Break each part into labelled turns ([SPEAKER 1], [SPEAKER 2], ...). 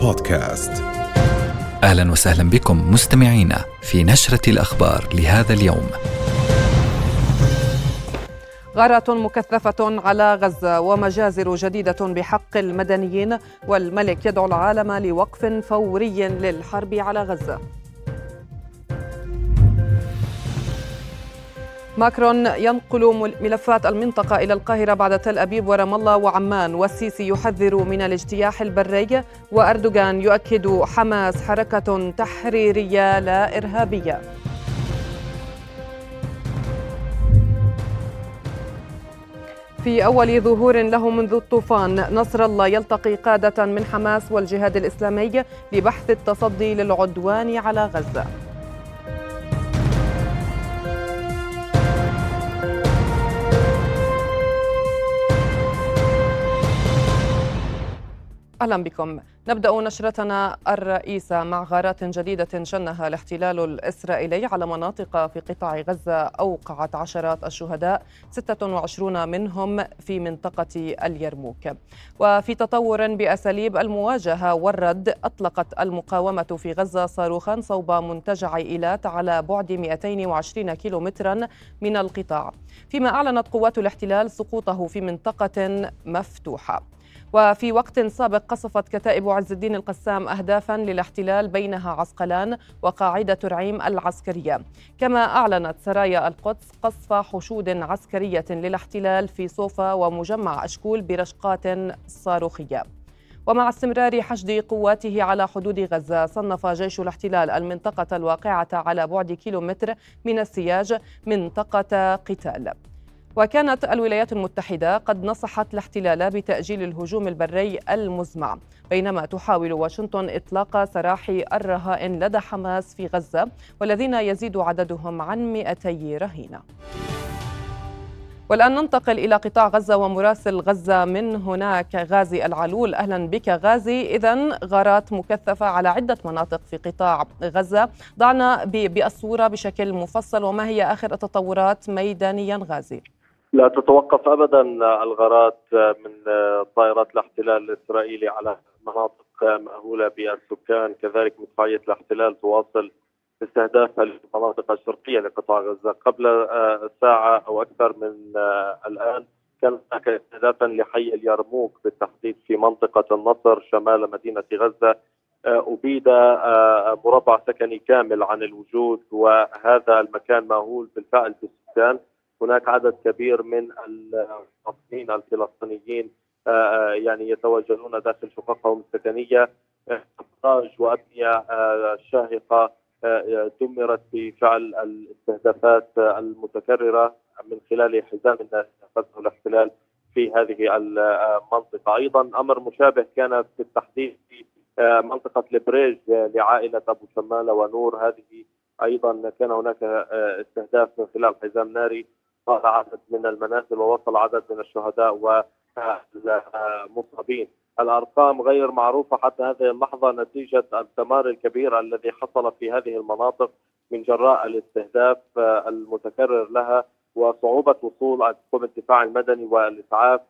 [SPEAKER 1] بودكاست
[SPEAKER 2] أهلا وسهلا بكم مستمعينا في نشرة الأخبار لهذا اليوم.
[SPEAKER 3] غارات مكثفة على غزة ومجازر جديدة بحق المدنيين والملك يدعو العالم لوقف فوري للحرب على غزة. ماكرون ينقل ملفات المنطقة إلى القاهرة بعد تل أبيب ورام الله وعمان. والسيسي يحذر من الاجتياح البري وأردوغان يؤكد حماس حركة تحريرية لا إرهابية. في أول ظهور له منذ الطوفان نصر الله يلتقي قادة من حماس والجهاد الإسلامي لبحث التصدي للعدوان على غزة. أهلا بكم. نبدأ نشرتنا الرئيسة مع غارات جديدة شنها الاحتلال الإسرائيلي على مناطق في قطاع غزة أوقعت عشرات الشهداء 26 منهم في منطقة اليرموك. وفي تطور بأساليب المواجهة والرد أطلقت المقاومة في غزة صاروخا صوب منتجع إيلات على بعد 220 كيلومترا من القطاع. فيما أعلنت قوات الاحتلال سقوطه في منطقة مفتوحة. وفي وقت سابق قصفت كتائب عز الدين القسام أهدافا للاحتلال بينها عسقلان وقاعدة رعيم العسكرية. كما أعلنت سرايا القدس قصف حشود عسكرية للاحتلال في صوفا ومجمع أشكول برشقات صاروخية. ومع استمرار حشد قواته على حدود غزة صنف جيش الاحتلال المنطقة الواقعة على بعد كيلومتر من السياج منطقة قتال. وكانت الولايات المتحدة قد نصحت الاحتلال بتأجيل الهجوم البري المزمع بينما تحاول واشنطن إطلاق سراح الرهائن لدى حماس في غزة والذين يزيد عددهم عن 200 رهينة. والآن ننتقل إلى قطاع غزة ومراسل غزة من هناك غازي العلول. أهلا بك غازي. إذا غارات مكثفة على عدة مناطق في قطاع غزة. ضعنا بالصورة بشكل مفصل وما هي آخر التطورات ميدانيا غازي؟
[SPEAKER 4] لا تتوقف ابدا الغارات من طائرات الاحتلال الإسرائيلي على مناطق مأهولة بالسكان كذلك مدفعيه الاحتلال تواصل استهداف المناطق الشرقية لقطاع غزة. قبل ساعة أو أكثر من الآن كان هناك استهدافا لحي اليرموك بالتحديد في منطقة النصر شمال مدينة غزة. أبيد مربع سكني كامل عن الوجود وهذا المكان مأهول بالفعل بالسكان. هناك عدد كبير من المواطنين الفلسطينيين آه، آه، يعني يتوجهون داخل شققهم السكنية. إخراج وأبنية آه، شاهقة دمرت بفعل الاستهدافات المتكررة من خلال حزام الناس اخذه الاحتلال في هذه المنطقة، أيضا أمر مشابه كان في التحديد في منطقة البريج لعائلة أبو شمالة ونور. هذه أيضا كان هناك استهداف من خلال حزام ناري. صار عدد من المنازل ووصل عدد من الشهداء والمصابين. الأرقام غير معروفة حتى هذه اللحظة نتيجة الدمار الكبير الذي حصل في هذه المناطق من جراء الاستهداف المتكرر لها وصعوبة وصول قوى الدفاع المدني والإسعاف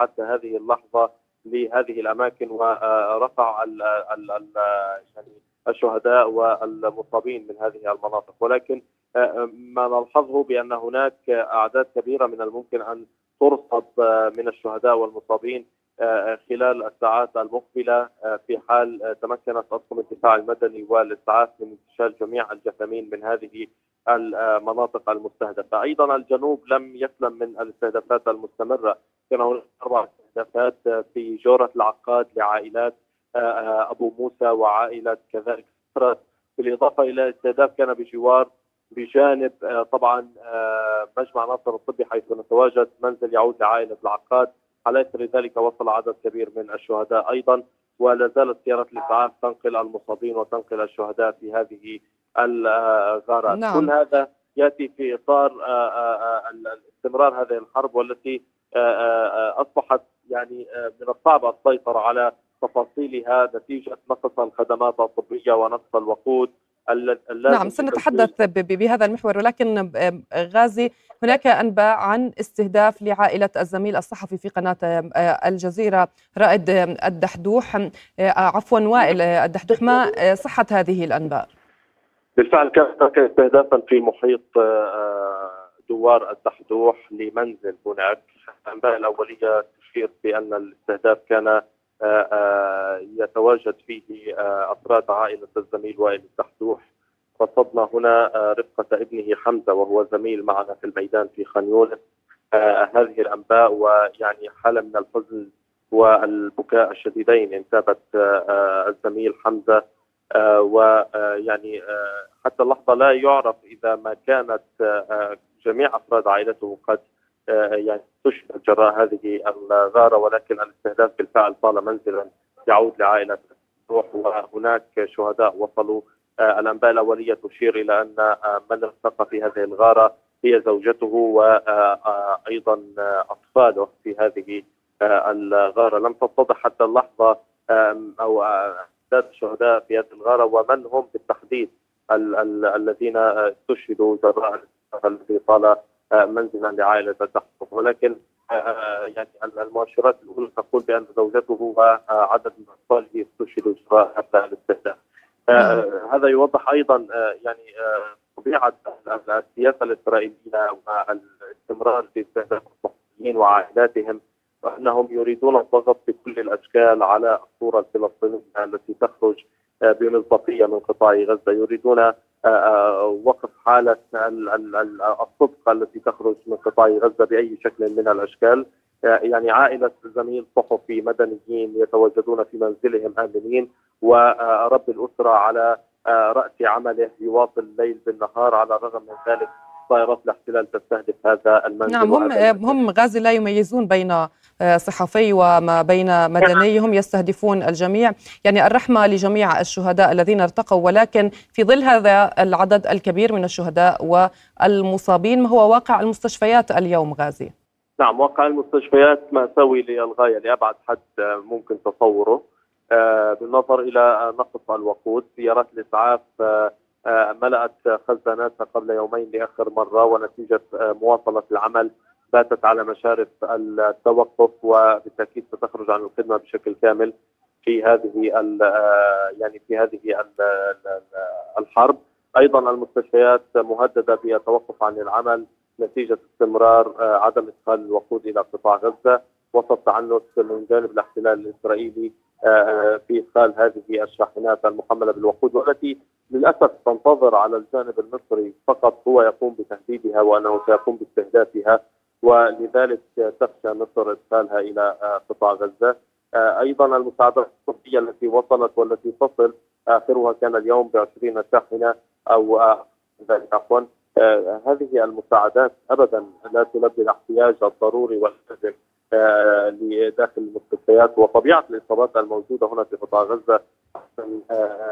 [SPEAKER 4] حتى هذه اللحظة لهذه الأماكن ورفع ال ال ال يعني الشهداء والمصابين من هذه المناطق. ولكن ما نلحظه بأن هناك أعداد كبيرة من الممكن أن ترصد من الشهداء والمصابين خلال الساعات المقبلة في حال تمكنت اطقم الدفاع المدني والإسعاف من انتشال جميع الجثامين من هذه المناطق المستهدفة، أيضا الجنوب لم يسلم من الاستهدافات المستمرة، كان هناك أربع استهدافات في جورة العقاد لعائلات أبو موسى وعائلة كذلك بالإضافة إلى استهداف كان بجوار بجانب آه، طبعا آه، مجمع ناصر الطبي حيث نتواجد منزل يعود لعائلة العقاد. على اثر ذلك وصل عدد كبير من الشهداء أيضا؟ ولا زالت سيارات الاسعاف تنقل المصابين وتنقل الشهداء في هذه الغارات. نعم. كل هذا يأتي في إطار آه، استمرار هذه الحرب والتي أصبحت يعني من الصعب السيطرة على تفاصيلها نتيجة نقص الخدمات الطبية ونقص الوقود.
[SPEAKER 3] نعم سنتحدث بهذا المحور ولكن غازي هناك أنباء عن استهداف لعائلة الزميل الصحفي في قناة الجزيرة رائد الدحدوح. عفوا وائل الدحدوح ما صحة هذه الأنباء؟
[SPEAKER 4] بالفعل كان استهدافا في محيط دوار الدحدوح لمنزل هناك الأنباء الأولية تشير بأن الاستهداف كان آه، آه، يتواجد فيه آه، أفراد عائلة الزميل وائل الدحدوح. رصدنا هنا رفقة ابنه حمزة وهو زميل معنا في الميدان في خان يونس. هذه الأنباء ويعني حالة من الحزن والبكاء الشديدين انتابت الزميل حمزة. ويعني حتى اللحظة لا يعرف إذا ما كانت جميع أفراد عائلته قد آه، يعني استشهد جراء هذه الغارة ولكن الاستهداف بالفعل طال منزلا يعود لعائلة روح وهناك شهداء وصلوا. آه، الأنباء الأولية تشير إلى أن آه، من ارتقى في هذه الغارة هي زوجته وأيضا أطفاله في هذه الغارة. لم تتضح حتى اللحظة أو أعداد الشهداء في هذه الغارة ومن هم بالتحديد الذين استشهدوا جراء الذي طال آه، منزلا لعائله تحفظ ولكن آه، آه، يعني المؤشرات الأولى تقول بأن زوجته وعدد من أطفاله استشهدوا جراء هذا الاستهداف. هذا يوضح أيضا يعني طبيعة السياسة الإسرائيلية والاستمرار في استهداف المصريين وعائلاتهم وأنهم يريدون الضغط بكل الأشكال على الصورة الفلسطينية التي تخرج بمصداقية من قطاع غزة، يريدون آه، آه، وقف حالة الصدق التي تخرج من قطاع غزة بأي شكل من الأشكال. آه، يعني عائلة زميل صحفي مدنيين يتواجدون في منزلهم آمنين ورب الأسرة على رأس عمله يواصل الليل بالنهار على الرغم من ذلك. طائرات الاحتلال تستهدف هذا المنزل
[SPEAKER 3] نعم هم هم غازي لا يميزون بين صحفي وما بين مدنيهم يستهدفون الجميع. يعني الرحمة لجميع الشهداء الذين ارتقوا ولكن في ظل هذا العدد الكبير من الشهداء والمصابين ما هو واقع المستشفيات اليوم غازي؟
[SPEAKER 4] نعم واقع المستشفيات مأساوي للغاية لأبعد حد ممكن تصوره. آه، بالنظر إلى نقص الوقود سيارات الإسعاف آه، ملأت خزاناتها قبل يومين لآخر مرة ونتيجة مواصلة العمل باتت على مشارف التوقف وبالتأكيد ستخرج عن الخدمة بشكل كامل في هذه يعني في هذه الحرب. أيضا المستشفيات مهددة بالتوقف عن العمل نتيجة استمرار عدم إدخال الوقود إلى قطاع غزة وسط تعنت من جانب الاحتلال الإسرائيلي في إدخال هذه الشاحنات المحملة بالوقود والتي للأسف تنتظر على الجانب المصري فقط هو يقوم بتهديدها وأنه سيقوم باستهدافها. ولذلك تخشى مصر ادخالها إلى قطاع غزة. آه، أيضا المساعدات الطبيه التي وصلت والتي تصل آخرها كان اليوم ب 20 شاحنة أو آه، ذلك عفوا. آه، هذه المساعدات ابدا لا تلبي الاحتياج الضروري واللازم لداخل المستشفيات. وطبيعة الإصابات الموجودة هنا في قطاع غزة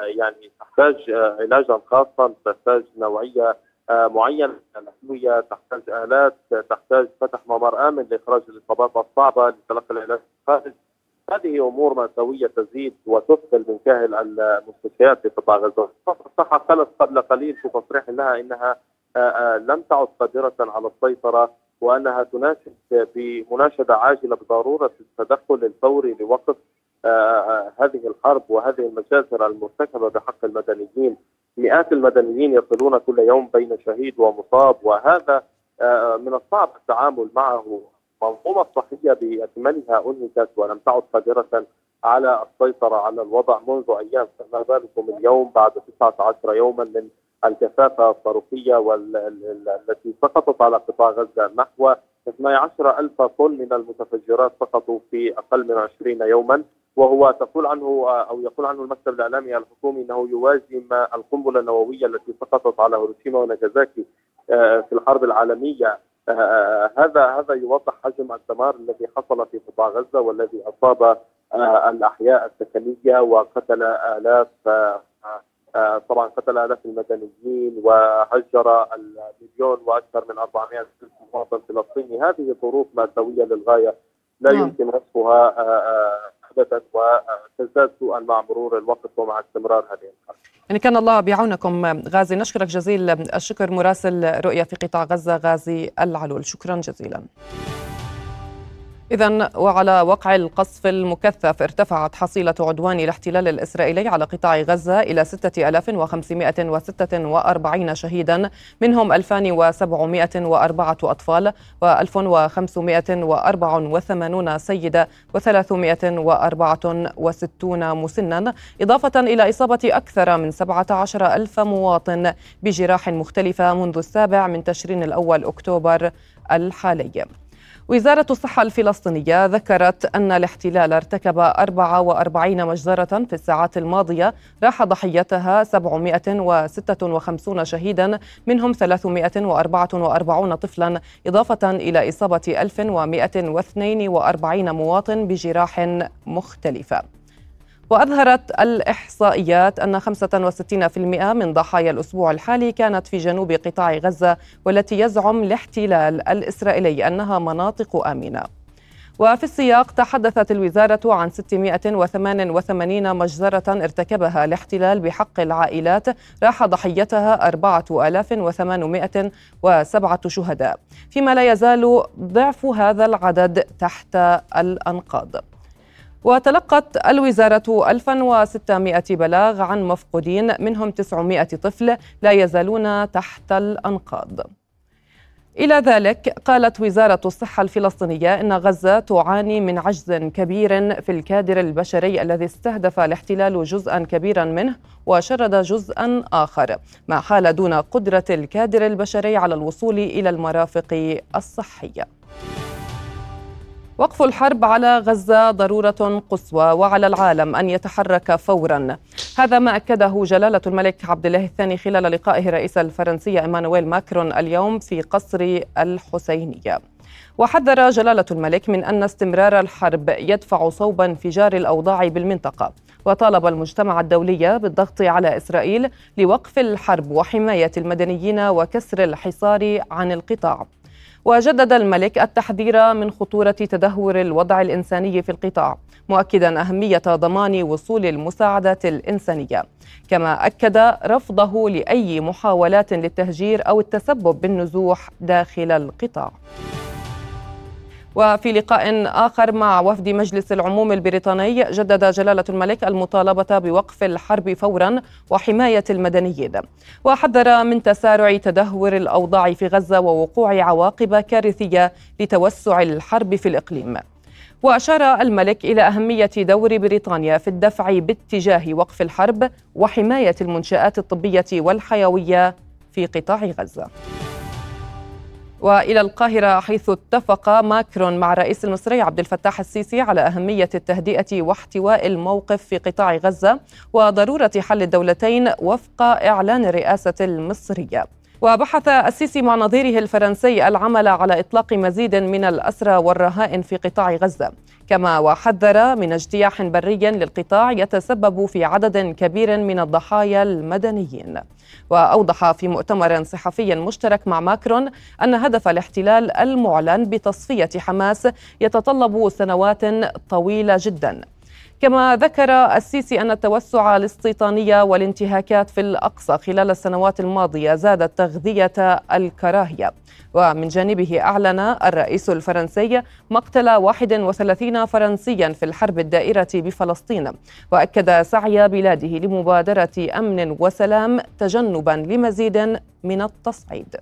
[SPEAKER 4] يعني تحتاج علاجا خاصا تحتاج نوعية آه، معينه الادويه تحتاج آلات تحتاج فتح ممر آمن لإخراج الاصابات الصعبة لتلقي العلاج الخارج هذه أمور مأساوية تزيد وتثقل من كاهل المستشفيات في قطاع غزة. الصحه قالت قبل قليل في تصريح لها إنها آه، آه، لم تعد قادرة على السيطرة وأنها تناشد بمناشدة عاجلة بضرورة التدخل الفوري لوقف هذه الحرب وهذه المجازر المرتكبة بحق المدنيين. مئات المدنيين يصلون كل يوم بين شهيد ومصاب وهذا آه، من الصعب التعامل معه. منظومة الصحية بأكملها أنهكت ولم تعد قادرة على السيطرة على الوضع منذ أيام. فما بالكم اليوم بعد 19 يوما من الكثافة الصاروخية والتي سقطت على قطاع غزة نحو 12 ألف طن من المتفجرات سقطوا في أقل من 20 يوما. وهو تقول عنه أو يقول عنه المكتب الإعلامي الحكومي إنه يوازي ما القنبلة النووية التي سقطت على هيروشيما وناجازاكي آه، في الحرب العالمية. آه، آه، هذا هذا يوضح حجم الدمار الذي حصل في قطاع غزة والذي أصاب الأحياء السكنية وقتل آلاف طبعا قتل آلاف المدنيين وهجر المليون وأكثر من 400 ألف مواطن فلسطيني. هذه ظروف مأساوية للغاية. لا نعم. يمكن وصفها أبدا وتزداد سوءا مع مرور الوقت ومع استمرار هذه الحرب.
[SPEAKER 3] يعني كان الله بعونكم غازي. نشكرك جزيل الشكر مراسل رؤية في قطاع غزة غازي العلول. شكرا جزيلا. إذا وعلى وقع القصف المكثف ارتفعت حصيلة عدوان الاحتلال الإسرائيلي على قطاع غزة إلى 6546 شهيدا منهم 2704 أطفال و1584 سيدة و364 مسنا. إضافة إلى إصابة أكثر من 17 ألف مواطن بجراح مختلفة منذ السابع من تشرين الأول أكتوبر الحالي. وزارة الصحة الفلسطينية ذكرت أن الاحتلال ارتكب 44 مجزرة في الساعات الماضية راح ضحيتها 756 شهيدا منهم 344 طفلا إضافة إلى إصابة 1142 مواطن بجراح مختلفة. وأظهرت الإحصائيات أن 65% من ضحايا الأسبوع الحالي كانت في جنوب قطاع غزة والتي يزعم الاحتلال الإسرائيلي أنها مناطق آمنة. وفي السياق تحدثت الوزارة عن 688 مجزرة ارتكبها الاحتلال بحق العائلات راح ضحيتها 4807 شهداء فيما لا يزال ضعف هذا العدد تحت الأنقاض. وتلقت الوزارة 1600 بلاغ عن مفقودين منهم 900 طفل لا يزالون تحت الأنقاض. إلى ذلك قالت وزارة الصحة الفلسطينية إن غزة تعاني من عجز كبير في الكادر البشري الذي استهدف الاحتلال جزءا كبيرا منه وشرد جزءا آخر ما حال دون قدرة الكادر البشري على الوصول إلى المرافق الصحية. وقف الحرب على غزة ضرورة قصوى وعلى العالم أن يتحرك فورا. هذا ما أكده جلالة الملك عبد الله الثاني خلال لقائه الرئيس الفرنسي إيمانويل ماكرون اليوم في قصر الحسينية وحذر جلالة الملك من أن استمرار الحرب يدفع صوب انفجار الأوضاع بالمنطقة. وطالب المجتمع الدولي بالضغط على إسرائيل لوقف الحرب وحماية المدنيين وكسر الحصار عن القطاع. وجدد الملك التحذير من خطورة تدهور الوضع الإنساني في القطاع مؤكدا أهمية ضمان وصول المساعدات الإنسانية. كما أكد رفضه لأي محاولات للتهجير أو التسبب بالنزوح داخل القطاع. وفي لقاء آخر مع وفد مجلس العموم البريطاني جدد جلالة الملك المطالبة بوقف الحرب فورا وحماية المدنيين. وحذر من تسارع تدهور الأوضاع في غزة ووقوع عواقب كارثية لتوسع الحرب في الإقليم. وأشار الملك إلى أهمية دور بريطانيا في الدفع باتجاه وقف الحرب وحماية المنشآت الطبية والحيوية في قطاع غزة. وإلى القاهرة حيث اتفق ماكرون مع الرئيس المصري عبد الفتاح السيسي على أهمية التهدئة واحتواء الموقف في قطاع غزة وضرورة حل الدولتين وفق إعلان الرئاسة المصرية. وبحث السيسي مع نظيره الفرنسي العمل على إطلاق مزيد من الأسرى والرهائن في قطاع غزة. كما وحذر من اجتياح بري للقطاع يتسبب في عدد كبير من الضحايا المدنيين. وأوضح في مؤتمر صحفي مشترك مع ماكرون أن هدف الاحتلال المعلن بتصفية حماس يتطلب سنوات طويلة جدا. كما ذكر السيسي أن التوسع الاستيطاني والانتهاكات في الأقصى خلال السنوات الماضية زادت تغذية الكراهية. ومن جانبه أعلن الرئيس الفرنسي مقتل 31 فرنسيا في الحرب الدائرة بفلسطين. وأكد سعي بلاده لمبادرة أمن وسلام تجنبا لمزيد من التصعيد.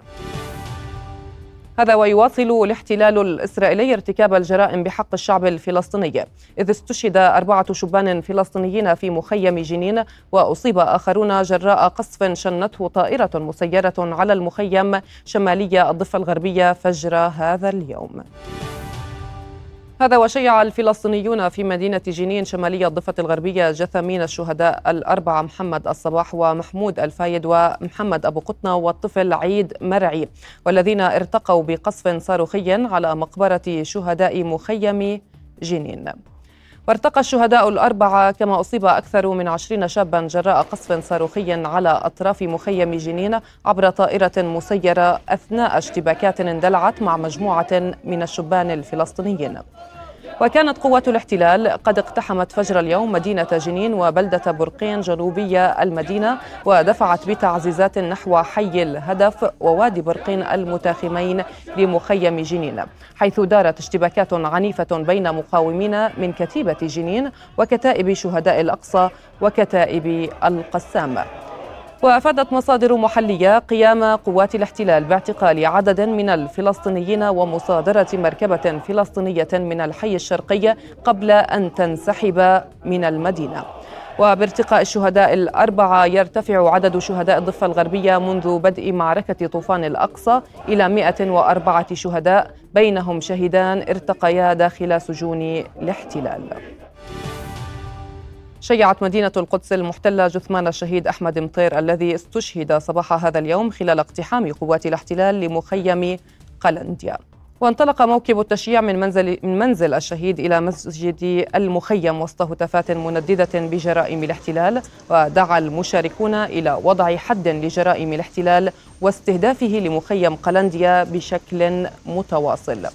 [SPEAKER 3] هذا ويواصل الاحتلال الإسرائيلي ارتكاب الجرائم بحق الشعب الفلسطيني. إذ استشهد أربعة شبان فلسطينيين في مخيم جنين وأصيب آخرون جراء قصف شنته طائرة مسيرة على المخيم شمالي الضفة الغربية فجر هذا اليوم. هذا وشيع الفلسطينيون في مدينة جنين شمالية الضفة الغربية جثمين الشهداء الأربعة محمد الصباح ومحمود الفايد ومحمد أبو قطنة والطفل عيد مرعي والذين ارتقوا بقصف صاروخي على مقبرة شهداء مخيم جنين. وارتقى الشهداء الأربعة كما أصيب أكثر من عشرين شابا جراء قصف صاروخي على أطراف مخيم جنين عبر طائرة مسيرة أثناء اشتباكات اندلعت مع مجموعة من الشبان الفلسطينيين. وكانت قوات الاحتلال قد اقتحمت فجر اليوم مدينة جنين وبلدة برقين جنوبية المدينة ودفعت بتعزيزات نحو حي الهدف ووادي برقين المتاخمين لمخيم جنين حيث دارت اشتباكات عنيفة بين مقاومين من كتيبة جنين وكتائب شهداء الأقصى وكتائب القسام. وأفادت مصادر محلية قيام قوات الاحتلال باعتقال عدد من الفلسطينيين ومصادرة مركبة فلسطينية من الحي الشرقي قبل أن تنسحب من المدينة. وبارتقاء الشهداء الأربعة يرتفع عدد شهداء الضفة الغربية منذ بدء معركة طوفان الأقصى إلى 104 شهداء بينهم شهيدان ارتقيا داخل سجون الاحتلال. شيعت مدينة القدس المحتلة جثمان الشهيد أحمد مطير الذي استشهد صباح هذا اليوم خلال اقتحام قوات الاحتلال لمخيم قلنديا. وانطلق موكب التشييع من منزل من منزل الشهيد إلى مسجد المخيم وسط هتافات منددة بجرائم الاحتلال ودعا المشاركون إلى وضع حد لجرائم الاحتلال واستهدافه لمخيم قلنديا بشكل متواصل.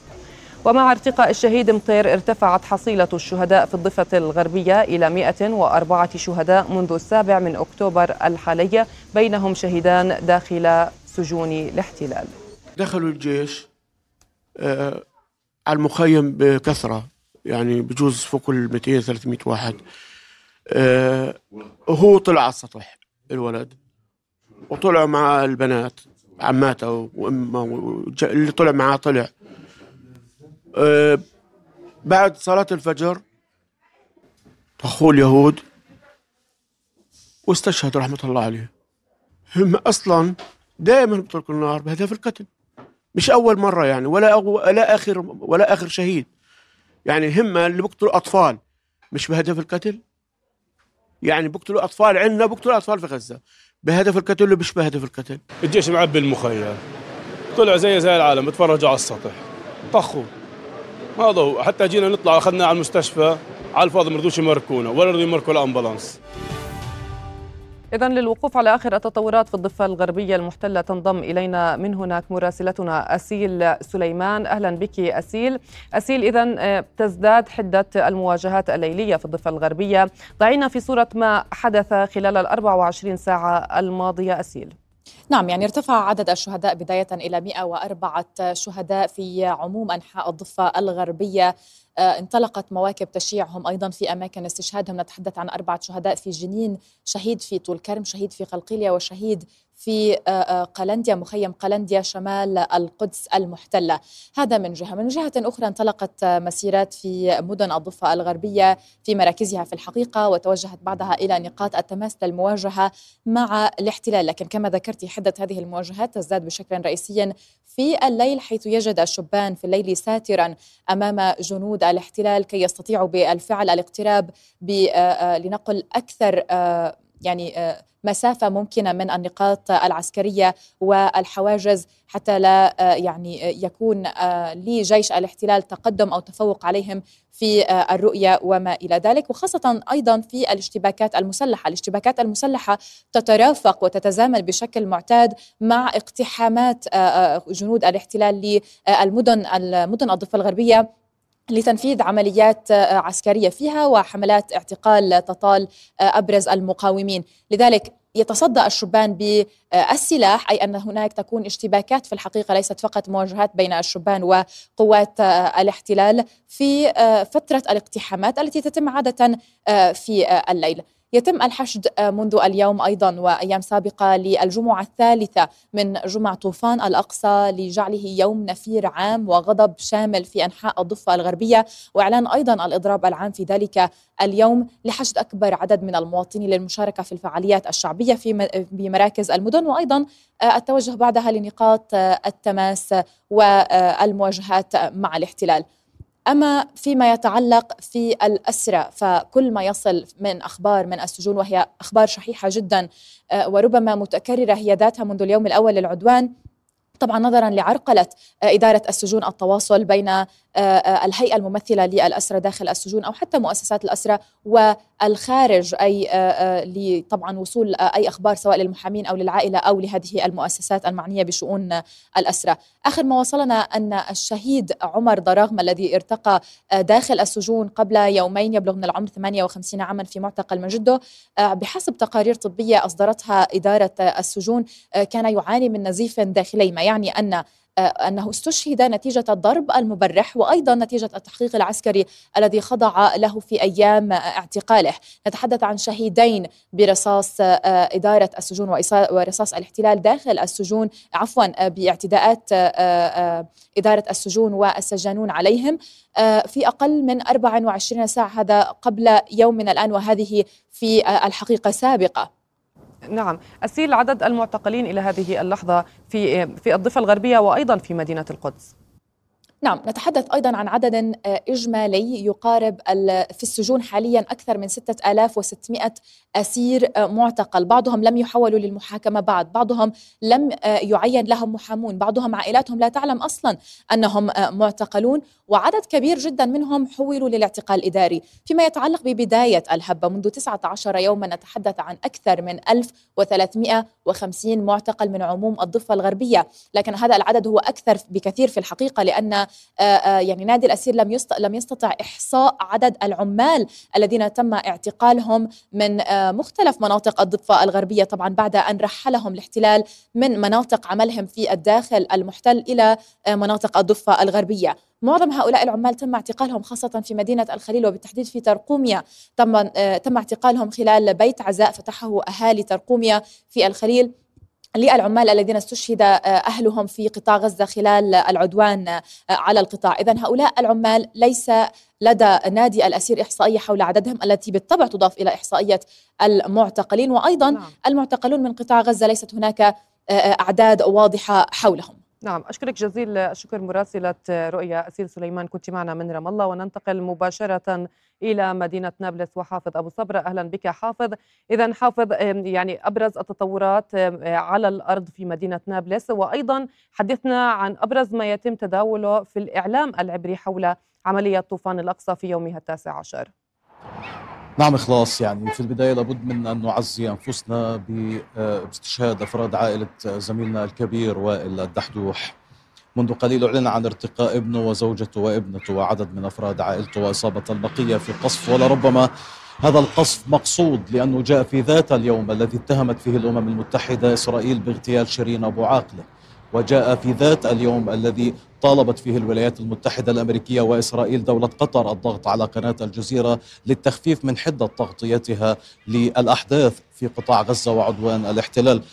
[SPEAKER 3] ومع ارتقاء الشهيد مطير ارتفعت حصيلة الشهداء في الضفة الغربية إلى 104 شهداء منذ السابع من أكتوبر الحالي بينهم شهيدان داخل سجون الاحتلال.
[SPEAKER 1] دخلوا الجيش آه على المخيم بكثرة يعني بجوز فوق ال 200 300 واحد. آه وهو طلع على السطح الولد وطلعوا مع البنات عماته وأمه اللي طلع معاه طلع. آه، بعد صلاة الفجر طخوا اليهود واستشهد رحمة الله عليه. هم أصلا دائما بيطلقوا النار بهدف القتل. مش أول مرة يعني ولا ولا آخر ولا آخر شهيد. يعني هم اللي بيقتلوا أطفال مش بهدف القتل. يعني بيقتلوا أطفال عندنا بيقتلوا أطفال في غزة بهدف القتل مش بهدف القتل؟
[SPEAKER 5] الجيش معبي المخيم. طلع زي زي العالم اتفرجوا على السطح. طخوا. هذا هو. حتى جينا نطلع اخذنا على المستشفى على الفاضي ما رضوش يمركونا. ولا رضوا يمركوا الامبولانس
[SPEAKER 3] إذا للوقوف على آخر التطورات في الضفة الغربية المحتلة تنضم إلينا من هناك مراسلتنا أسيل سليمان. أهلا بك أسيل. أسيل إذا آه، تزداد حدة المواجهات الليلية في الضفة الغربية. ضعينا في صورة ما حدث خلال ال 24 ساعة الماضية أسيل.
[SPEAKER 6] نعم يعني ارتفع عدد الشهداء بداية إلى 104 شهداء في عموم أنحاء الضفة الغربية. آه، انطلقت مواكب تشييعهم أيضا في أماكن استشهادهم. نتحدث عن أربعة شهداء في جنين شهيد في طول كرم شهيد في قلقيليه وشهيد في آه، آه، قلنديا مخيم قلنديا شمال القدس المحتلة. هذا من جهة. من جهة أخرى انطلقت مسيرات في مدن الضفة الغربية في مراكزها في الحقيقة وتوجهت بعدها إلى نقاط التماس للمواجهة مع الاحتلال. لكن كما ذكرت حدة هذه المواجهات تزداد بشكل رئيسي في الليل حيث يجد الشبان في الليل ساترا أمام جنود الاحتلال كي يستطيعوا بالفعل الاقتراب آه، لنقل أكثر يعني مسافة ممكنة من النقاط العسكرية والحواجز حتى لا آه، يعني يكون آه، لجيش الاحتلال تقدم أو تفوق عليهم في آه، الرؤية وما إلى ذلك. وخاصة أيضا في الاشتباكات المسلحة، الاشتباكات المسلحة تترافق وتتزامن بشكل معتاد مع اقتحامات جنود الاحتلال للمدن المدن الضفة الغربية لتنفيذ عمليات آه، عسكرية فيها وحملات اعتقال تطال آه، أبرز المقاومين، لذلك يتصدى الشبان بالسلاح أي أن هناك تكون اشتباكات في الحقيقة ليست فقط مواجهات بين الشبان وقوات آه، الاحتلال في فترة الاقتحامات التي تتم عادة في الليل. يتم الحشد منذ اليوم أيضا وأيام سابقة للجمعة الثالثة من جمع طوفان الأقصى لجعله يوم نفير عام وغضب شامل في أنحاء الضفة الغربية وإعلان أيضا الإضراب العام في ذلك اليوم لحشد أكبر عدد من المواطنين للمشاركة في الفعاليات الشعبية في بمراكز المدن وأيضا آه، التوجه بعدها لنقاط التماس والمواجهات مع الاحتلال. أما فيما يتعلق في الأسرة فكل ما يصل من أخبار من السجون وهي أخبار شحيحة جدا آه، وربما متكررة هي ذاتها منذ اليوم الأول للعدوان طبعا نظرا لعرقلة آه، إدارة السجون التواصل بين الهيئة الممثلة للأسرة داخل السجون أو حتى مؤسسات الأسرة والخارج أي طبعا وصول أي أخبار سواء للمحامين أو للعائلة أو لهذه المؤسسات المعنية بشؤون الأسرة. آخر ما وصلنا أن الشهيد عمر ضراغم الذي ارتقى داخل السجون قبل يومين يبلغ من العمر 58 عاما في معتقل من جده بحسب تقارير طبية أصدرتها إدارة السجون كان يعاني من نزيف داخلي ما يعني أن آه، أنه استشهد نتيجة الضرب المبرح وأيضا نتيجة التحقيق العسكري الذي خضع له في أيام اعتقاله. نتحدث عن شهيدين برصاص آه، إدارة السجون ورصاص الاحتلال داخل السجون عفوا باعتداءات آه، إدارة السجون والسجانون عليهم. في أقل من 24 ساعة هذا قبل يوم من الآن وهذه في الحقيقة سابقة.
[SPEAKER 3] نعم. أسيل عدد المعتقلين إلى هذه اللحظة في في الضفة الغربية وأيضا في مدينة القدس.
[SPEAKER 6] نعم نتحدث أيضا عن عدد آه، إجمالي يقارب في السجون حاليا أكثر من 6600 أسير آه، معتقل. بعضهم لم يحولوا للمحاكمة بعد. بعضهم لم آه، يعين لهم محامون. بعضهم عائلاتهم لا تعلم أصلا أنهم معتقلون. وعدد كبير جدا منهم حولوا للاعتقال الإداري. فيما يتعلق ببداية الهبة منذ 19 يوما نتحدث عن أكثر من 1350 معتقل من عموم الضفة الغربية. لكن هذا العدد هو أكثر بكثير في الحقيقة لأن آه، آه، يعني نادي الأسير لم لم يستطع إحصاء عدد العمال الذين تم اعتقالهم من آه، مختلف مناطق الضفة الغربية. طبعا بعد أن رحلهم الاحتلال من مناطق عملهم في الداخل المحتل إلى مناطق الضفة الغربية. معظم هؤلاء العمال تم اعتقالهم خاصة في مدينة الخليل وبالتحديد في ترقوميا. تم تم اعتقالهم خلال بيت عزاء فتحه أهالي ترقوميا في الخليل. للعمال الذين استشهد آه، أهلهم في قطاع غزة خلال العدوان آه، على القطاع، اذا هؤلاء العمال ليس لدى نادي الأسير إحصائية حول عددهم التي بالطبع تضاف إلى إحصائية المعتقلين وأيضا نعم. المعتقلون من قطاع غزة ليست هناك آه، أعداد واضحة حولهم.
[SPEAKER 3] نعم أشكرك جزيل الشكر مراسلة رؤيا أسيل سليمان كنت معنا من رام الله وننتقل مباشرة إلى مدينة نابلس وحافظ أبو صبرة أهلا بك حافظ. إذا حافظ يعني أبرز التطورات على الأرض في مدينة نابلس وأيضا حدثنا عن أبرز ما يتم تداوله في الإعلام العبري حول عملية طوفان الأقصى في يومها التاسع عشر.
[SPEAKER 7] نعم إخلاص. يعني في البداية لابد من أن نعزي أنفسنا باستشهاد أفراد عائلة زميلنا الكبير وائل الدحدوح. منذ قليل أعلن عن ارتقاء ابنه وزوجته وابنته وعدد من أفراد عائلته وإصابة البقية في قصف ولربما هذا القصف مقصود لأنه جاء في ذات اليوم الذي اتهمت فيه الأمم المتحدة إسرائيل باغتيال شيرين أبو عاقلة. وجاء في ذات اليوم الذي طالبت فيه الولايات المتحدة الأمريكية وإسرائيل دولة قطر الضغط على قناة الجزيرة للتخفيف من حدة تغطيتها للأحداث في قطاع غزة وعدوان الاحتلال.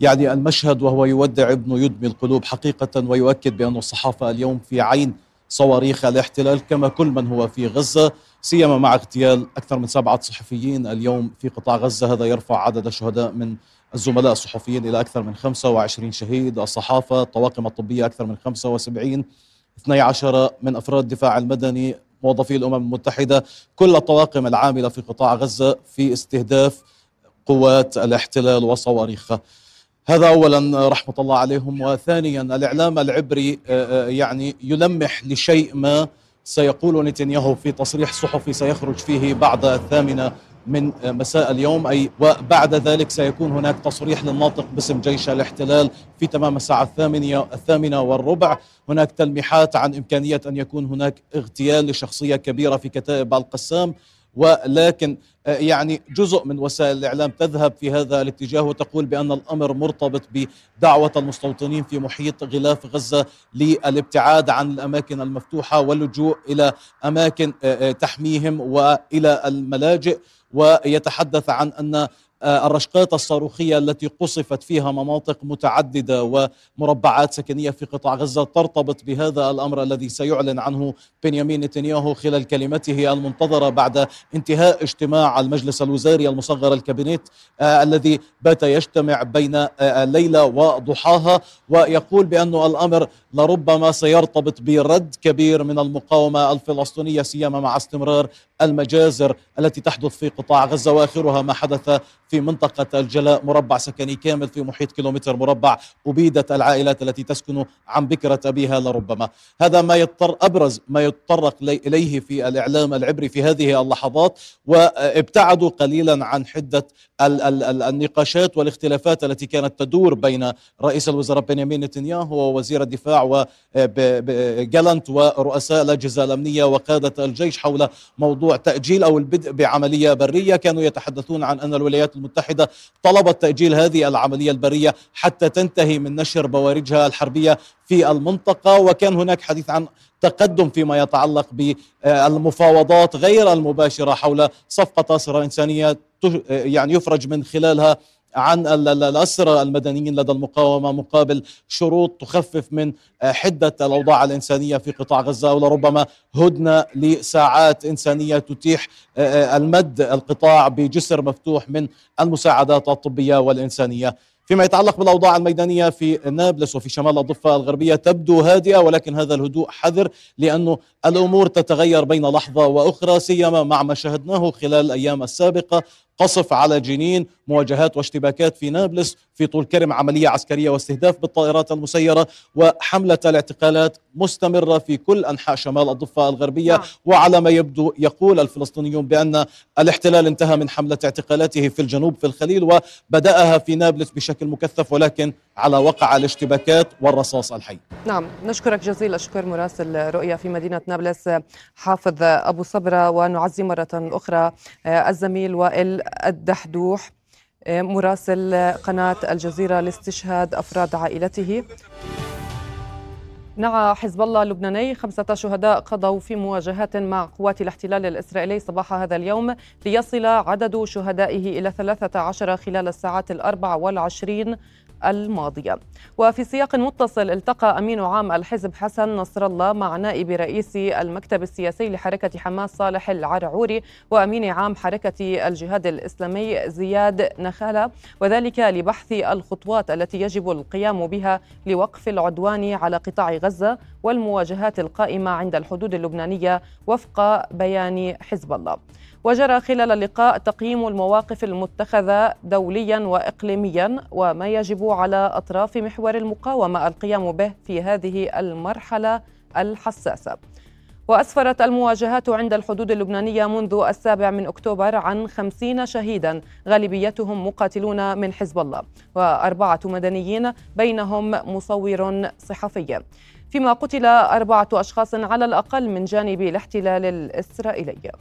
[SPEAKER 7] يعني المشهد وهو يودع ابنه يدمي القلوب حقيقة ويؤكد بأن الصحافة اليوم في عين صواريخ الاحتلال كما كل من هو في غزة سيما مع اغتيال أكثر من سبعة صحفيين اليوم في قطاع غزة. هذا يرفع عدد الشهداء من الزملاء الصحفيين إلى أكثر من 25 شهيد الصحافة الطواقم الطبية أكثر من 75 12 من أفراد الدفاع المدني موظفي الأمم المتحدة كل الطواقم العاملة في قطاع غزة في استهداف قوات الاحتلال وصواريخها. هذا اولا رحمة الله عليهم وثانيا الإعلام العبري آه، آه، يعني يلمح لشيء ما سيقول نتنياهو في تصريح صحفي سيخرج فيه بعد الثامنة من مساء اليوم أي وبعد ذلك سيكون هناك تصريح للناطق باسم جيش الاحتلال في تمام الساعة الثامنة, الثامنة والربع. هناك تلميحات عن إمكانية أن يكون هناك اغتيال لشخصية كبيرة في كتائب القسام. ولكن آه، يعني جزء من وسائل الإعلام تذهب في هذا الاتجاه وتقول بأن الأمر مرتبط بدعوة المستوطنين في محيط غلاف غزة للابتعاد عن الأماكن المفتوحة واللجوء إلى أماكن آه، آه، تحميهم وإلى الملاجئ. ويتحدث عن أن الرشقات الصاروخية التي قصفت فيها مناطق متعددة ومربعات سكنية في قطاع غزة ترتبط بهذا الأمر الذي سيعلن عنه بنيامين نتنياهو خلال كلمته المنتظرة بعد انتهاء اجتماع المجلس الوزاري المصغر الكابينيت آه الذي بات يجتمع بين آه الليلة وضحاها ويقول بأن الأمر لربما سيرتبط برد كبير من المقاومة الفلسطينية سيما مع استمرار المجازر التي تحدث في قطاع غزة وآخرها ما حدث في منطقة الجلاء مربع سكني كامل في محيط كيلومتر مربع أبيدت العائلات التي تسكن عن بكرة أبيها لربما. هذا ما يضطر أبرز ما يتطرق إليه في الإعلام العبري في هذه اللحظات وابتعدوا قليلا عن حدة النقاشات والاختلافات التي كانت تدور بين رئيس الوزراء بنيامين نتنياهو ووزير الدفاع وجالنت ورؤساء الأجهزة الأمنية وقادة الجيش حول موضوع تأجيل أو البدء بعملية برية. كانوا يتحدثون عن أن الولايات المتحدة طلبت تأجيل هذه العملية البرية حتى تنتهي من نشر بوارجها الحربية في المنطقة. وكان هناك حديث عن تقدم فيما يتعلق بالمفاوضات غير المباشرة حول صفقة أسرى إنسانية يعني يفرج من خلالها عن الأسرى المدنيين لدى المقاومة مقابل شروط تخفف من حدة الأوضاع الإنسانية في قطاع غزة ولربما هدنة لساعات إنسانية تتيح المد القطاع بجسر مفتوح من المساعدات الطبية والإنسانية. فيما يتعلق بالأوضاع الميدانية في نابلس وفي شمال الضفة الغربية تبدو هادئة ولكن هذا الهدوء حذر لأنه الأمور تتغير بين لحظة وأخرى سيما مع ما شاهدناه خلال الأيام السابقة قصف على جنين مواجهات واشتباكات في نابلس في طول كرم عملية عسكرية واستهداف بالطائرات المسيرة وحملة الاعتقالات مستمرة في كل أنحاء شمال الضفة الغربية. نعم. وعلى ما يبدو يقول الفلسطينيون بأن الاحتلال انتهى من حملة اعتقالاته في الجنوب في الخليل وبدأها في نابلس بشكل مكثف ولكن على وقع الاشتباكات والرصاص الحي.
[SPEAKER 3] نعم. نشكرك جزيل الشكر مراسل رؤيا في مدينة نابلس حافظ أبو صبرة ونعزي مرة أخرى الزميل وائل الدحدوح مراسل قناة الجزيرة لاستشهاد أفراد عائلته. نعى حزب الله اللبناني خمسة شهداء قضوا في مواجهات مع قوات الاحتلال الإسرائيلي صباح هذا اليوم ليصل عدد شهدائه إلى 13 خلال الساعات الأربع والعشرين الماضية. وفي سياق متصل التقى أمين عام الحزب حسن نصر الله مع نائب رئيس المكتب السياسي لحركة حماس صالح العرعوري وأمين عام حركة الجهاد الإسلامي زياد نخالة وذلك لبحث الخطوات التي يجب القيام بها لوقف العدوان على قطاع غزة والمواجهات القائمة عند الحدود اللبنانية وفق بيان حزب الله. وجرى خلال اللقاء تقييم المواقف المتخذة دوليا وإقليميا وما يجب على أطراف محور المقاومة القيام به في هذه المرحلة الحساسة. وأسفرت المواجهات عند الحدود اللبنانية منذ السابع من أكتوبر عن خمسين شهيدا غالبيتهم مقاتلون من حزب الله وأربعة مدنيين بينهم مصور صحفي. فيما قتل أربعة أشخاص على الأقل من جانب الاحتلال الإسرائيلي.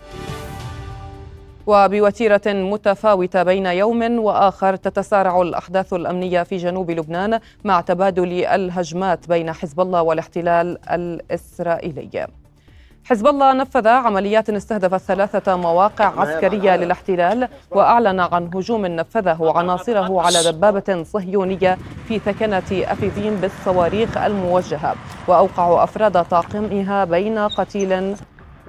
[SPEAKER 3] وبوتيرة متفاوتة بين يوم وآخر تتسارع الأحداث الأمنية في جنوب لبنان مع تبادل الهجمات بين حزب الله والاحتلال الإسرائيلي. حزب الله نفذ عمليات استهدفت ثلاثة مواقع عسكرية للاحتلال وأعلن عن هجوم نفذه عناصره على دبابة صهيونية في ثكنة أفيفين بالصواريخ الموجهة وأوقعوا أفراد طاقمها بين قتيل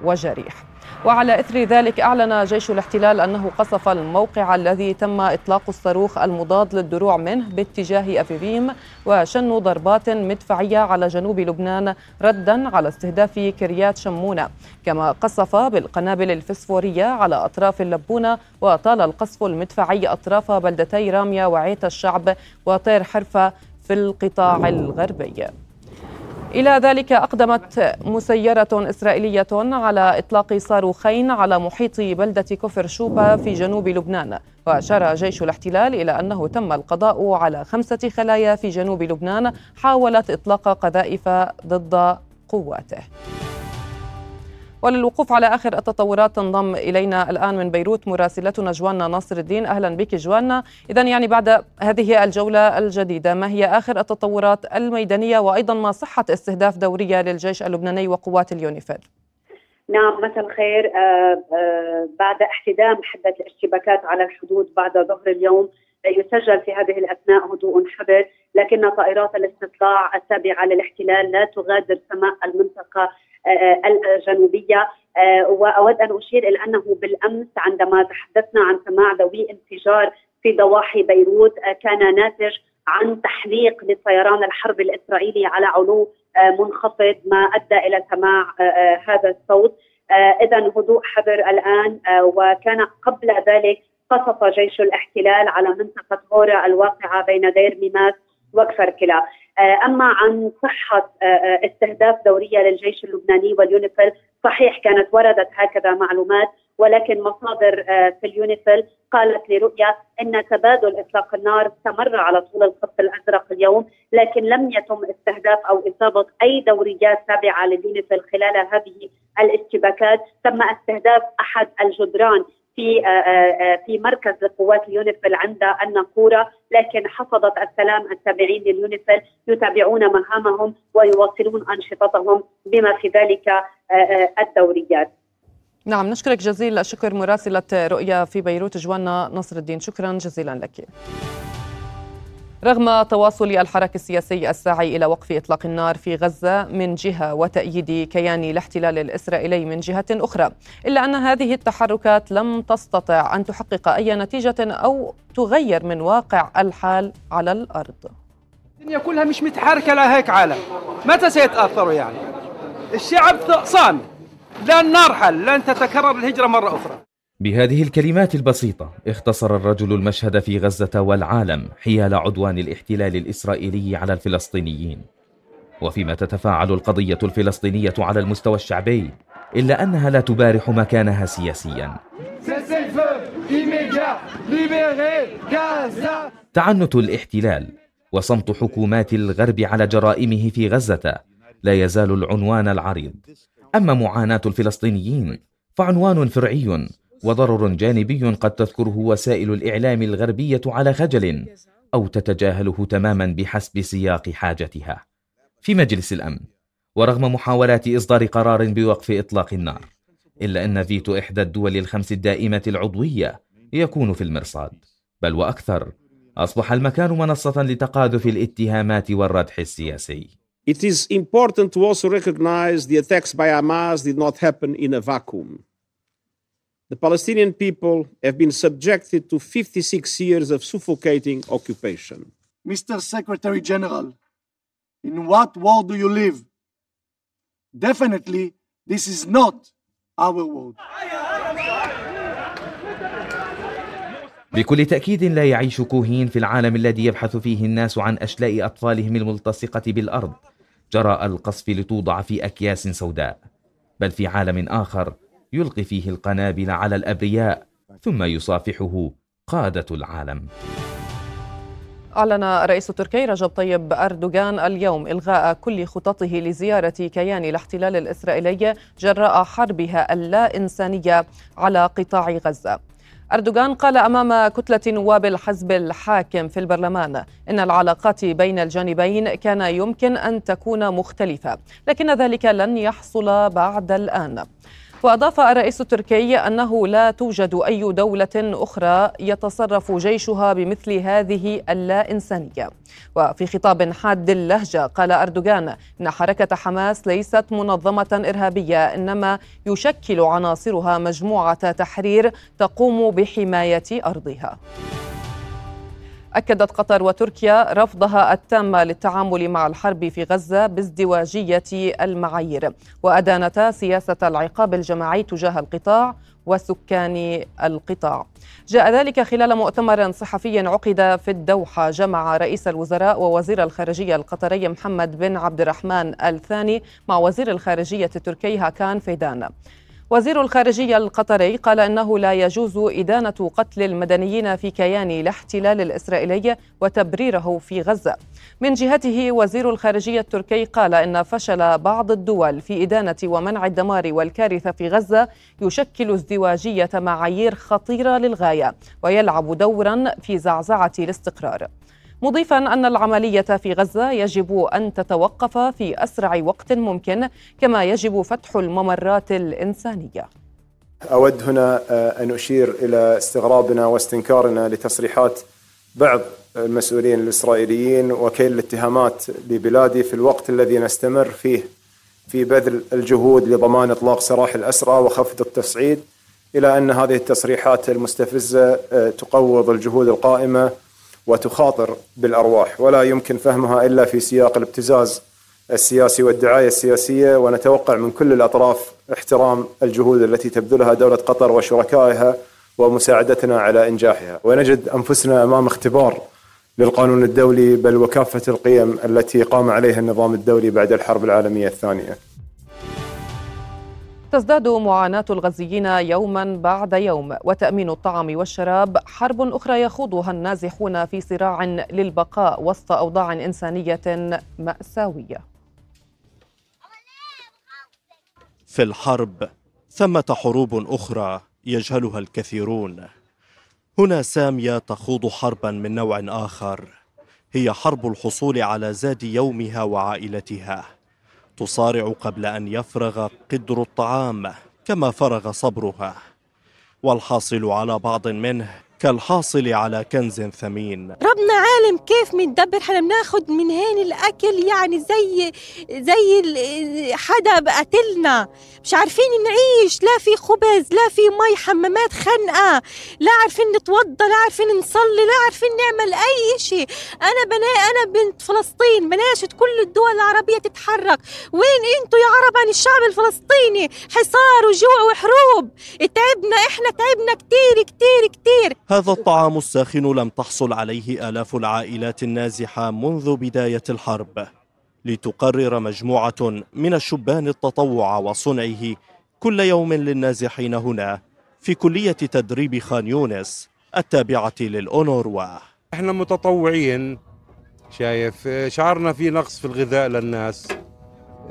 [SPEAKER 3] وجريح. وعلى إثر ذلك أعلن جيش الاحتلال أنه قصف الموقع الذي تم إطلاق الصاروخ المضاد للدروع منه باتجاه أفيفيم وشنوا ضربات مدفعية على جنوب لبنان ردا على استهداف كريات شمونة. كما قصف بالقنابل الفسفورية على أطراف اللبونة وطال القصف المدفعي أطراف بلدتي رامية وعيت الشعب وطير حرفة في القطاع الغربي. إلى ذلك أقدمت مسيرة إسرائيلية على إطلاق صاروخين على محيط بلدة كفر شوبا في جنوب لبنان. وأشار جيش الاحتلال إلى أنه تم القضاء على خمسة خلايا في جنوب لبنان حاولت إطلاق قذائف ضد قواته. وللوقوف على آخر التطورات تنضم إلينا الآن من بيروت مراسلتنا جوانا ناصر الدين. أهلا بك جوانا. إذا يعني بعد هذه الجولة الجديدة ما هي آخر التطورات الميدانية وأيضا ما صحة استهداف دورية للجيش اللبناني وقوات اليونيفيل؟
[SPEAKER 8] نعم مساء الخير. آه آه بعد احتدام حدة الاشتباكات على الحدود بعد ظهر اليوم يسجل في هذه الأثناء هدوء حذر لكن طائرات الاستطلاع التابعه للاحتلال لا تغادر سماء المنطقة آه، الجنوبية. آه، وأود أن أشير إلى أنه بالأمس عندما تحدثنا عن سماع ذوي انفجار في ضواحي بيروت آه، كان ناتج عن تحليق لطيران الحرب الإسرائيلي على علو منخفض ما أدى إلى سماع هذا الصوت. اذا هدوء حذر الآن وكان قبل ذلك قصف جيش الاحتلال على منطقة غورة الواقعة بين دير ميماس وكفر كلا آه، أما عن صحة آه، آه، استهداف دورية للجيش اللبناني واليونيفيل صحيح كانت وردت هكذا معلومات ولكن مصادر في اليونيفيل قالت لرؤيا إن تبادل إطلاق النار استمر على طول الخط الأزرق اليوم لكن لم يتم استهداف أو إصابة أي دوريات تابعة لليونيفيل خلال هذه الاشتباكات تم استهداف أحد الجدران. في آه، آه، آه، في مركز لقوات اليونيفيل عند الناقورة لكن حفظت السلام التابعين لليونيفيل يتابعون مهامهم ويواصلون أنشطتهم بما في ذلك الدوريات.
[SPEAKER 3] نعم نشكرك جزيل الشكر مراسلة رؤيا في بيروت جوانا نصر الدين شكرا جزيلا لك. رغم تواصل الحراك السياسي الساعي إلى وقف إطلاق النار في غزة من جهة وتأييد كيان الاحتلال الإسرائيلي من جهة أخرى، إلا أن هذه التحركات لم تستطع أن تحقق أي نتيجة أو تغير من واقع الحال على الأرض.
[SPEAKER 9] الدنيا كلها مش متحركة لهيك عالم، متى سيتاثروا يعني؟ الشعب صامت، لن نرحل، لن تتكرر الهجرة مرة أخرى.
[SPEAKER 10] بهذه الكلمات البسيطة اختصر الرجل المشهد في غزة والعالم حيال عدوان الاحتلال الإسرائيلي على الفلسطينيين. وفيما تتفاعل القضية الفلسطينية على المستوى الشعبي إلا أنها لا تبارح مكانها سياسيا. تعنت الاحتلال وصمت حكومات الغرب على جرائمه في غزة. لا يزال العنوان العريض. أما معاناة الفلسطينيين فعنوان فرعي وضرر جانبي قد تذكره وسائل الإعلام الغربية على خجل أو تتجاهله تماما بحسب سياق حاجتها. في مجلس الأمن ورغم محاولات إصدار قرار بوقف إطلاق النار إلا أن فيتو إحدى الدول الخمس الدائمة العضوية يكون في المرصاد. بل وأكثر أصبح المكان منصة لتقاذف الاتهامات والردح السياسي.
[SPEAKER 11] It is important to also recognize the attacks by Hamas did not happen in a vacuum. The Palestinian people have been subjected to 56 years of suffocating occupation.
[SPEAKER 12] Mr. Secretary General, in what world do you live? Definitely, this is not our world.
[SPEAKER 10] بكل تأكيد لا يعيش كوهين في العالم الذي يبحث فيه الناس عن أشلاء أطفالهم الملتصقة بالأرض جراء القصف لتوضع في أكياس سوداء بل في عالم آخر يلقي فيه القنابل على الأبرياء ثم يصافحه قادة العالم.
[SPEAKER 3] أعلن الرئيس التركي رجب طيب أردوغان اليوم إلغاء كل خططه لزيارة كيان الاحتلال الإسرائيلي جراء حربها اللا إنسانية على قطاع غزة. أردوغان قال أمام كتلة نواب الحزب الحاكم في البرلمان إن العلاقات بين الجانبين كان يمكن أن تكون مختلفة لكن ذلك لن يحصل بعد الآن. وأضاف الرئيس التركي أنه لا توجد أي دولة أخرى يتصرف جيشها بمثل هذه اللا إنسانية وفي خطاب حاد اللهجة قال أردوغان إن حركة حماس ليست منظمة إرهابية إنما يشكل عناصرها مجموعة تحرير تقوم بحماية أرضها. أكدت قطر وتركيا رفضها التام للتعامل مع الحرب في غزة بازدواجية المعايير. وأدانتا سياسة العقاب الجماعي تجاه القطاع وسكان القطاع. جاء ذلك خلال مؤتمر صحفي عقد في الدوحة. جمع رئيس الوزراء ووزير الخارجية القطري محمد بن عبد الرحمن الثاني مع وزير الخارجية التركي هاكان فيدان. وزير الخارجية القطري قال أنه لا يجوز إدانة قتل المدنيين في كيان الاحتلال الإسرائيلي وتبريره في غزة. من جهته وزير الخارجية التركي قال إن فشل بعض الدول في إدانة ومنع الدمار والكارثة في غزة يشكل ازدواجية معايير خطيرة للغاية ويلعب دورا في زعزعة الاستقرار. مضيفا أن العملية في غزة يجب أن تتوقف في أسرع وقت ممكن كما يجب فتح الممرات الإنسانية.
[SPEAKER 13] أود هنا آه، أن أشير إلى استغرابنا واستنكارنا لتصريحات بعض المسؤولين الإسرائيليين وكيل الاتهامات لبلادي في الوقت الذي نستمر فيه في بذل الجهود لضمان إطلاق سراح الأسرى وخفض التصعيد إلى أن هذه التصريحات المستفزة آه، تقوض الجهود القائمة وتخاطر بالأرواح ولا يمكن فهمها إلا في سياق الابتزاز السياسي والدعاية السياسية ونتوقع من كل الأطراف احترام الجهود التي تبذلها دولة قطر وشركائها ومساعدتنا على إنجاحها ونجد أنفسنا أمام اختبار للقانون الدولي بل وكافة القيم التي قام عليها النظام الدولي بعد الحرب العالمية الثانية.
[SPEAKER 3] تزداد معاناة الغزيين يوما بعد يوم وتأمين الطعام والشراب حرب أخرى يخوضها النازحون في صراع للبقاء وسط أوضاع إنسانية مأساوية.
[SPEAKER 14] في الحرب ثمة حروب أخرى يجهلها الكثيرون. هنا سامية تخوض حربا من نوع آخر هي حرب الحصول على زاد يومها وعائلتها. تصارع قبل أن يفرغ قدر الطعام كما فرغ صبرها والحاصل على بعض منه كالحاصل على كنز ثمين.
[SPEAKER 15] ربنا عالم كيف مندبر إحنا بناخد من هين الأكل يعني زي زي حدا قتلنا مش عارفين نعيش. لا في خبز لا في مي حمامات خنقه لا عارفين نتوضى لا عارفين نصلي لا عارفين نعمل أي شيء. أنا بنا أنا بنت فلسطين بناشد كل الدول العربية تتحرك. وين أنتوا يا عرب عن الشعب الفلسطيني؟ حصار وجوع وحروب. تعبنا إحنا تعبنا كتير كتير كتير.
[SPEAKER 14] هذا الطعام الساخن لم تحصل عليه آلاف العائلات النازحة منذ بداية الحرب. لتقرر مجموعة من الشبان التطوع وصنعه كل يوم للنازحين هنا في كلية تدريب خان يونس التابعة للأونروا.
[SPEAKER 16] إحنا متطوعين. شايف شعرنا في نقص في الغذاء للناس.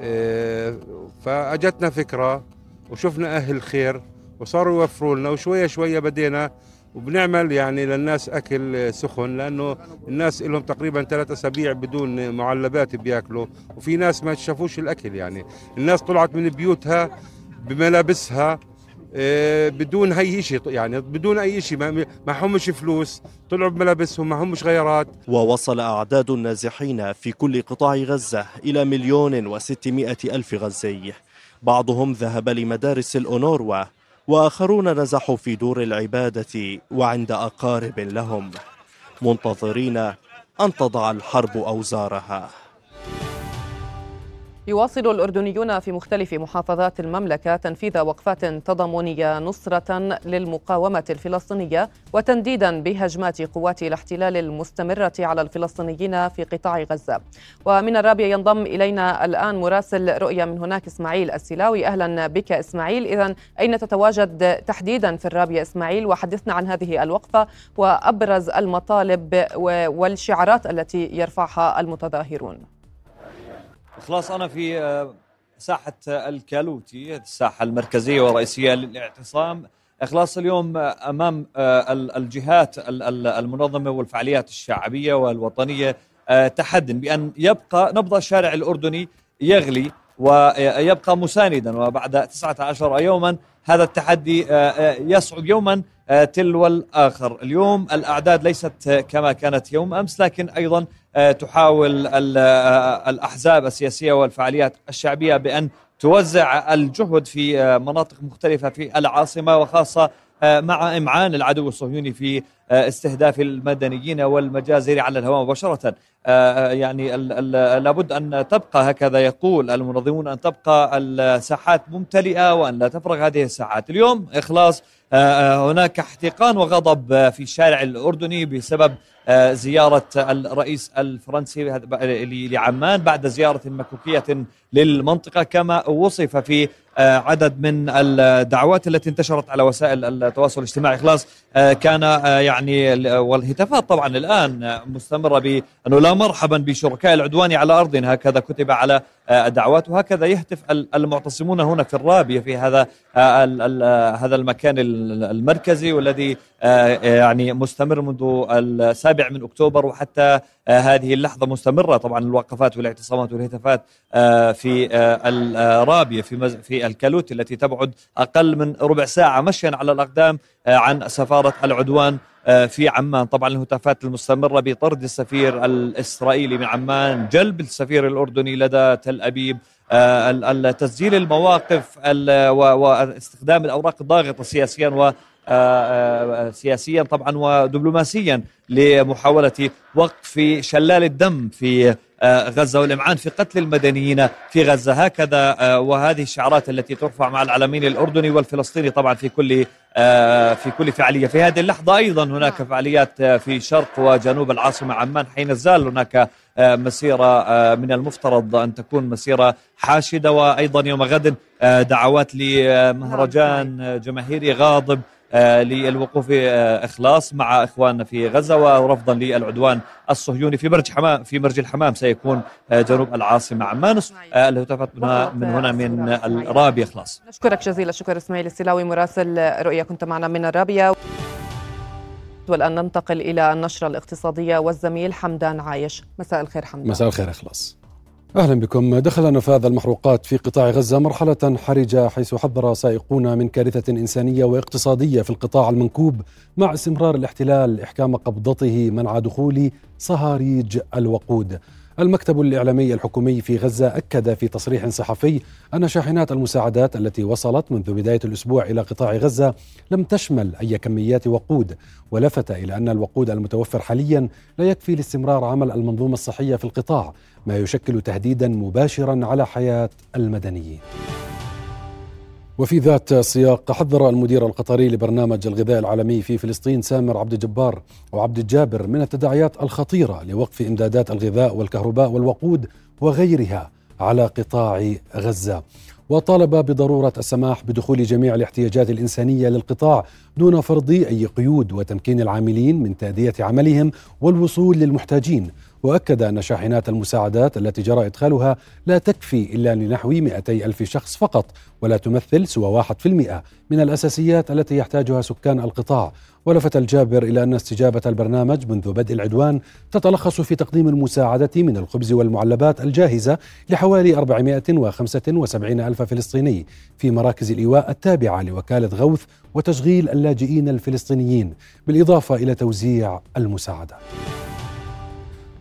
[SPEAKER 16] آه، فأجتنا فكرة وشفنا أهل خير وصاروا يوفروا لنا وشوية شوية بدينا وبنعمل يعني للناس أكل سخن لأنه الناس لهم تقريبا ثلاث أسابيع بدون معلبات بياكلوا وفي ناس ما شافوش الأكل يعني. الناس طلعت من بيوتها بملابسها آه، بدون أي شيء يعني بدون أي شيء ما همش فلوس طلعوا بملابسهم ما همش غيارات
[SPEAKER 14] ووصل أعداد النازحين في كل قطاع غزة إلى مليون وستمائة ألف غزي. بعضهم ذهب لمدارس الأونوروا وآخرون نزحوا في دور العبادة وعند أقارب لهم منتظرين أن تضع الحرب أوزارها.
[SPEAKER 3] يواصل الأردنيون في مختلف محافظات المملكة تنفيذ وقفات تضامنية نصرة للمقاومة الفلسطينية وتنديدا بهجمات قوات الاحتلال المستمرة على الفلسطينيين في قطاع غزة. ومن الرابية ينضم إلينا الآن مراسل رؤية من هناك إسماعيل السلاوي. أهلا بك إسماعيل. إذا أين تتواجد تحديدا في الرابية إسماعيل؟ وحدثنا عن هذه الوقفة وأبرز المطالب والشعارات التي يرفعها المتظاهرون.
[SPEAKER 17] خلاص أنا في آه، ساحة الكالوتي الساحة المركزية والرئيسية للاعتصام. خلاص اليوم آه، أمام آه، الجهات المنظمة والفعاليات الشعبية والوطنية تحد بأن يبقى نبض الشارع الأردني يغلي ويبقى مساندا وبعد 19 يوما هذا التحدي يصعب يوما تلو الآخر. اليوم الأعداد ليست كما كانت يوم أمس لكن أيضا آه، تحاول آه، الأحزاب السياسية والفعاليات الشعبية بأن توزع الجهد في آه، مناطق مختلفة في العاصمة وخاصة مع إمعان العدو الصهيوني في استهداف المدنيين والمجازر على الهواء مباشرة. يعني لابد أن تبقى هكذا يقول المنظمون أن تبقى الساحات ممتلئة وأن لا تفرغ هذه الساحات. اليوم إخلاص هناك احتقان وغضب في الشارع الأردني بسبب آه، زيارة الرئيس الفرنسي لعمان بعد زيارة مكوكية للمنطقة كما وصف في آه، عدد من الدعوات التي انتشرت على وسائل التواصل الاجتماعي. خلاص آه، كان يعني والهتافات طبعا الآن مستمرة بأنه لا مرحبا بشركاء العدوان على أرضنا هكذا كتب على الدعوات وهكذا يهتف المعتصمون هنا في الرابية في هذا هذا المكان المركزي والذي يعني مستمر منذ السابع من أكتوبر وحتى هذه اللحظة مستمرة. طبعا الوقفات والاعتصامات والهتافات في الرابية في في الكالوت التي تبعد أقل من ربع ساعة مشيا على الأقدام عن سفارة العدوان في عمان. طبعا الهتافات المستمرة بطرد السفير الإسرائيلي من عمان جلب السفير الأردني لدى تل أبيب تسجيل المواقف واستخدام الأوراق الضاغطة سياسيا آه، سياسيا طبعا ودبلوماسيا لمحاولة وقف شلال الدم في غزة والإمعان في قتل المدنيين في غزة. هكذا وهذه الشعارات التي ترفع مع العلمين الأردني والفلسطيني طبعا في كل في كل فعالية. في هذه اللحظة أيضا هناك فعاليات في شرق وجنوب العاصمة عمان حين زال هناك مسيرة من المفترض أن تكون مسيرة حاشدة. وأيضا يوم غد دعوات لمهرجان جماهيري غاضب آه، للوقوف آه، إخلاص مع إخواننا في غزة ورفضا للعدوان الصهيوني في مرج حمام في مرج الحمام سيكون آه، جنوب العاصمة. عمان الهتافات من هنا من الرابيه إخلاص.
[SPEAKER 3] نشكرك جزيل الشكر إسماعيل السلاوي مراسل رؤيا كنت معنا من الرابية. والآن ننتقل إلى النشرة الاقتصادية والزميل حمدان عايش. مساء الخير حمدان.
[SPEAKER 18] مساء الخير إخلاص. أهلا بكم. دخل نفاذ المحروقات في قطاع غزة مرحلة حرجة حيث حذر سائقون من كارثة إنسانية واقتصادية في القطاع المنكوب مع استمرار الاحتلال إحكام قبضته منع دخول صهاريج الوقود. المكتب الإعلامي الحكومي في غزة أكد في تصريح صحفي أن شاحنات المساعدات التي وصلت منذ بداية الأسبوع إلى قطاع غزة لم تشمل أي كميات وقود ولفت إلى أن الوقود المتوفر حاليا لا يكفي لاستمرار عمل المنظومة الصحية في القطاع. ما يشكل تهديدا مباشرا على حياة المدنيين. وفي ذات السياق حذر المدير القطري لبرنامج الغذاء العالمي في فلسطين سامر عبد الجبار وعبد الجابر من التداعيات الخطيرة لوقف إمدادات الغذاء والكهرباء والوقود وغيرها على قطاع غزة. وطالب بضرورة السماح بدخول جميع الاحتياجات الإنسانية للقطاع دون فرض أي قيود وتمكين العاملين من تأدية عملهم والوصول للمحتاجين. وأكد أن شاحنات المساعدات التي جرى إدخالها لا تكفي إلا لنحو 200 ألف شخص فقط ولا تمثل سوى 1% من الأساسيات التي يحتاجها سكان القطاع. ولفت الجابر إلى أن استجابة البرنامج منذ بدء العدوان تتلخص في تقديم المساعدة من الخبز والمعلبات الجاهزة لحوالي 475 ألف فلسطيني في مراكز الإيواء التابعة لوكالة غوث وتشغيل اللاجئين الفلسطينيين بالإضافة إلى توزيع المساعدات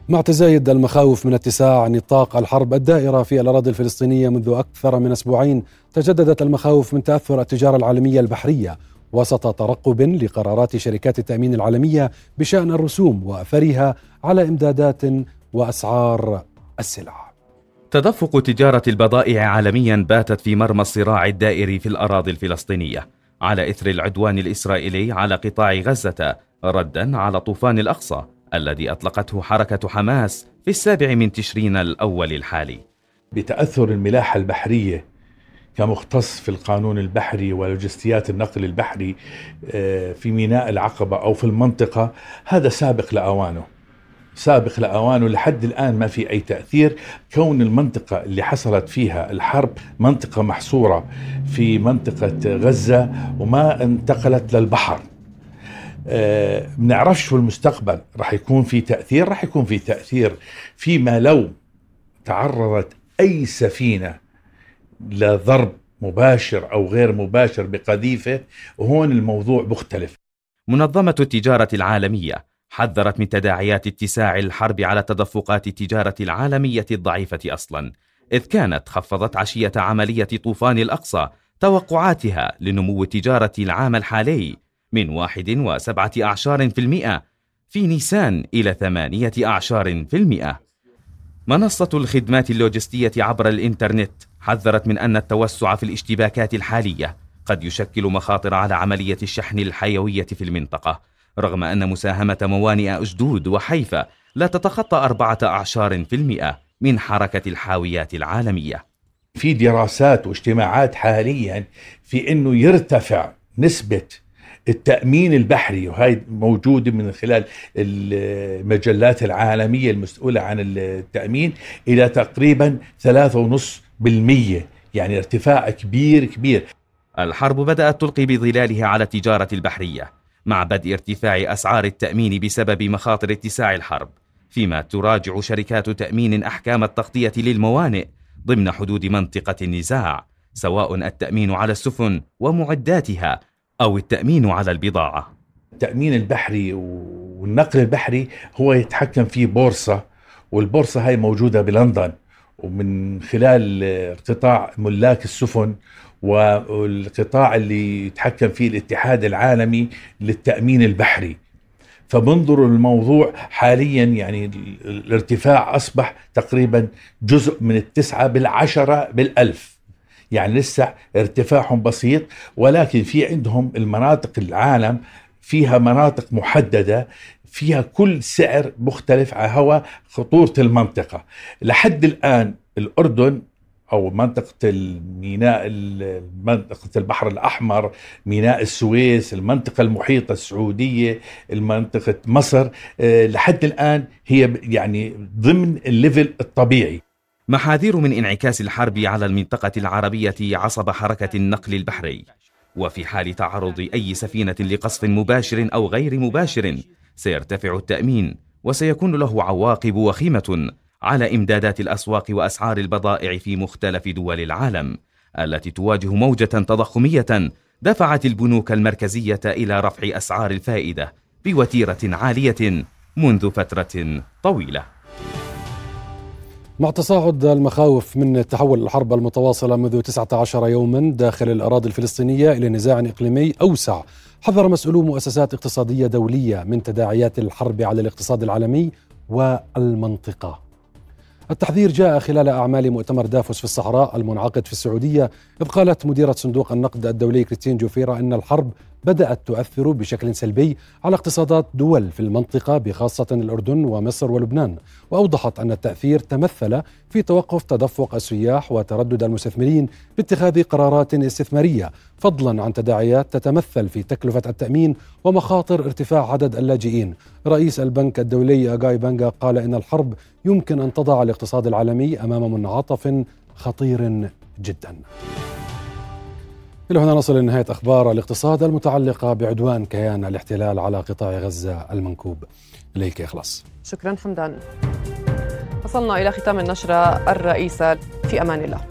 [SPEAKER 18] مع تزايد المخاوف من اتساع نطاق الحرب الدائرة في الأراضي الفلسطينية منذ أكثر من أسبوعين تجددت المخاوف من تأثر التجارة العالمية البحرية وسط ترقب لقرارات شركات التأمين العالمية بشأن الرسوم وأثرها على إمدادات وأسعار السلع.
[SPEAKER 10] تدفق تجارة البضائع عالميا باتت في مرمى الصراع الدائري في الأراضي الفلسطينية على إثر العدوان الإسرائيلي على قطاع غزة ردا على طوفان الأقصى الذي أطلقته حركة حماس في السابع من تشرين الأول الحالي.
[SPEAKER 19] بتأثر الملاحة البحرية كمختص في القانون البحري ولوجستيات النقل البحري آه، في ميناء العقبة أو في المنطقة. هذا سابق لأوانه. سابق لأوانه لحد الآن ما في أي تأثير. كون المنطقة اللي حصلت فيها الحرب منطقة محصورة في منطقة غزة وما انتقلت للبحر. بنعرفش آه، في المستقبل. راح يكون في تأثير؟ راح يكون في تأثير فيما لو تعرضت أي سفينة لضرب مباشر أو غير مباشر بقذيفة وهون الموضوع مختلف.
[SPEAKER 10] منظمة التجارة العالمية حذرت من تداعيات اتساع الحرب على تدفقات التجارة العالمية الضعيفة أصلا إذ كانت خفضت عشية عملية طوفان الأقصى توقعاتها لنمو التجارة العام الحالي. من واحد وسبعة أعشار في المئة في نيسان إلى ثمانية أعشار في المئة. منصة الخدمات اللوجستية عبر الإنترنت حذرت من أن التوسع في الاشتباكات الحالية قد يشكل مخاطر على عملية الشحن الحيوية في المنطقة رغم أن مساهمة موانئ أشدود وحيفا لا تتخطى أربعة أعشار في المئة من حركة الحاويات العالمية.
[SPEAKER 19] في دراسات واجتماعات حاليا في أنه يرتفع نسبة التأمين البحري وهي موجودة من خلال المجلات العالمية المسؤولة عن التأمين إلى تقريبا 3.5% يعني ارتفاع كبير كبير.
[SPEAKER 10] الحرب بدأت تلقي بظلالها على التجارة البحرية مع بدء ارتفاع أسعار التأمين بسبب مخاطر اتساع الحرب فيما تراجع شركات تأمين أحكام التغطية للموانئ ضمن حدود منطقة النزاع سواء التأمين على السفن ومعداتها أو التأمين على البضاعة.
[SPEAKER 19] التأمين البحري والنقل البحري هو يتحكم فيه بورصة والبورصة هاي موجودة بلندن ومن خلال قطاع ملاك السفن والقطاع اللي يتحكم فيه الاتحاد العالمي للتأمين البحري. فبنظروا الموضوع حاليا يعني الارتفاع أصبح تقريبا جزء من التسعة بالعشرة بالألف. يعني لسه ارتفاعهم بسيط ولكن في عندهم المناطق العالم فيها مناطق محددة فيها كل سعر مختلف على هوا خطورة المنطقة. لحد الآن الأردن أو منطقة الميناء منطقة البحر الأحمر ميناء السويس المنطقة المحيطة السعودية المنطقة مصر آه، لحد الآن هي يعني ضمن الليفل الطبيعي.
[SPEAKER 10] محاذير من انعكاس الحرب على المنطقة العربية عصب حركة النقل البحري. وفي حال تعرض أي سفينة لقصف مباشر أو غير مباشر سيرتفع التأمين وسيكون له عواقب وخيمة على إمدادات الأسواق وأسعار البضائع في مختلف دول العالم التي تواجه موجة تضخمية دفعت البنوك المركزية إلى رفع أسعار الفائدة بوتيرة عالية منذ فترة طويلة.
[SPEAKER 18] مع تصاعد المخاوف من تحول الحرب المتواصلة منذ 19 يوما داخل الأراضي الفلسطينية إلى نزاع إقليمي أوسع حذر مسؤولو مؤسسات اقتصادية دولية من تداعيات الحرب على الاقتصاد العالمي والمنطقة. التحذير جاء خلال أعمال مؤتمر دافوس في الصحراء المنعقد في السعودية إذ قالت مديرة صندوق النقد الدولي كريستين جوفيرا أن الحرب بدأت تؤثر بشكل سلبي على اقتصادات دول في المنطقة بخاصة الأردن ومصر ولبنان. وأوضحت أن التأثير تمثل في توقف تدفق السياح وتردد المستثمرين باتخاذ قرارات استثمارية فضلا عن تداعيات تتمثل في تكلفة التأمين ومخاطر ارتفاع عدد اللاجئين. رئيس البنك الدولي أغاي بانجا قال إن الحرب يمكن أن تضع الاقتصاد العالمي أمام منعطف خطير جدا. إلى هنا نصل لنهاية أخبار الاقتصاد المتعلقة بعدوان كيان الاحتلال على قطاع غزة المنكوب. إليك إخلاص.
[SPEAKER 3] شكرا حمدان. وصلنا إلى ختام النشرة الرئيسة في أمان الله.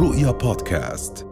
[SPEAKER 20] رؤيا بودكاست.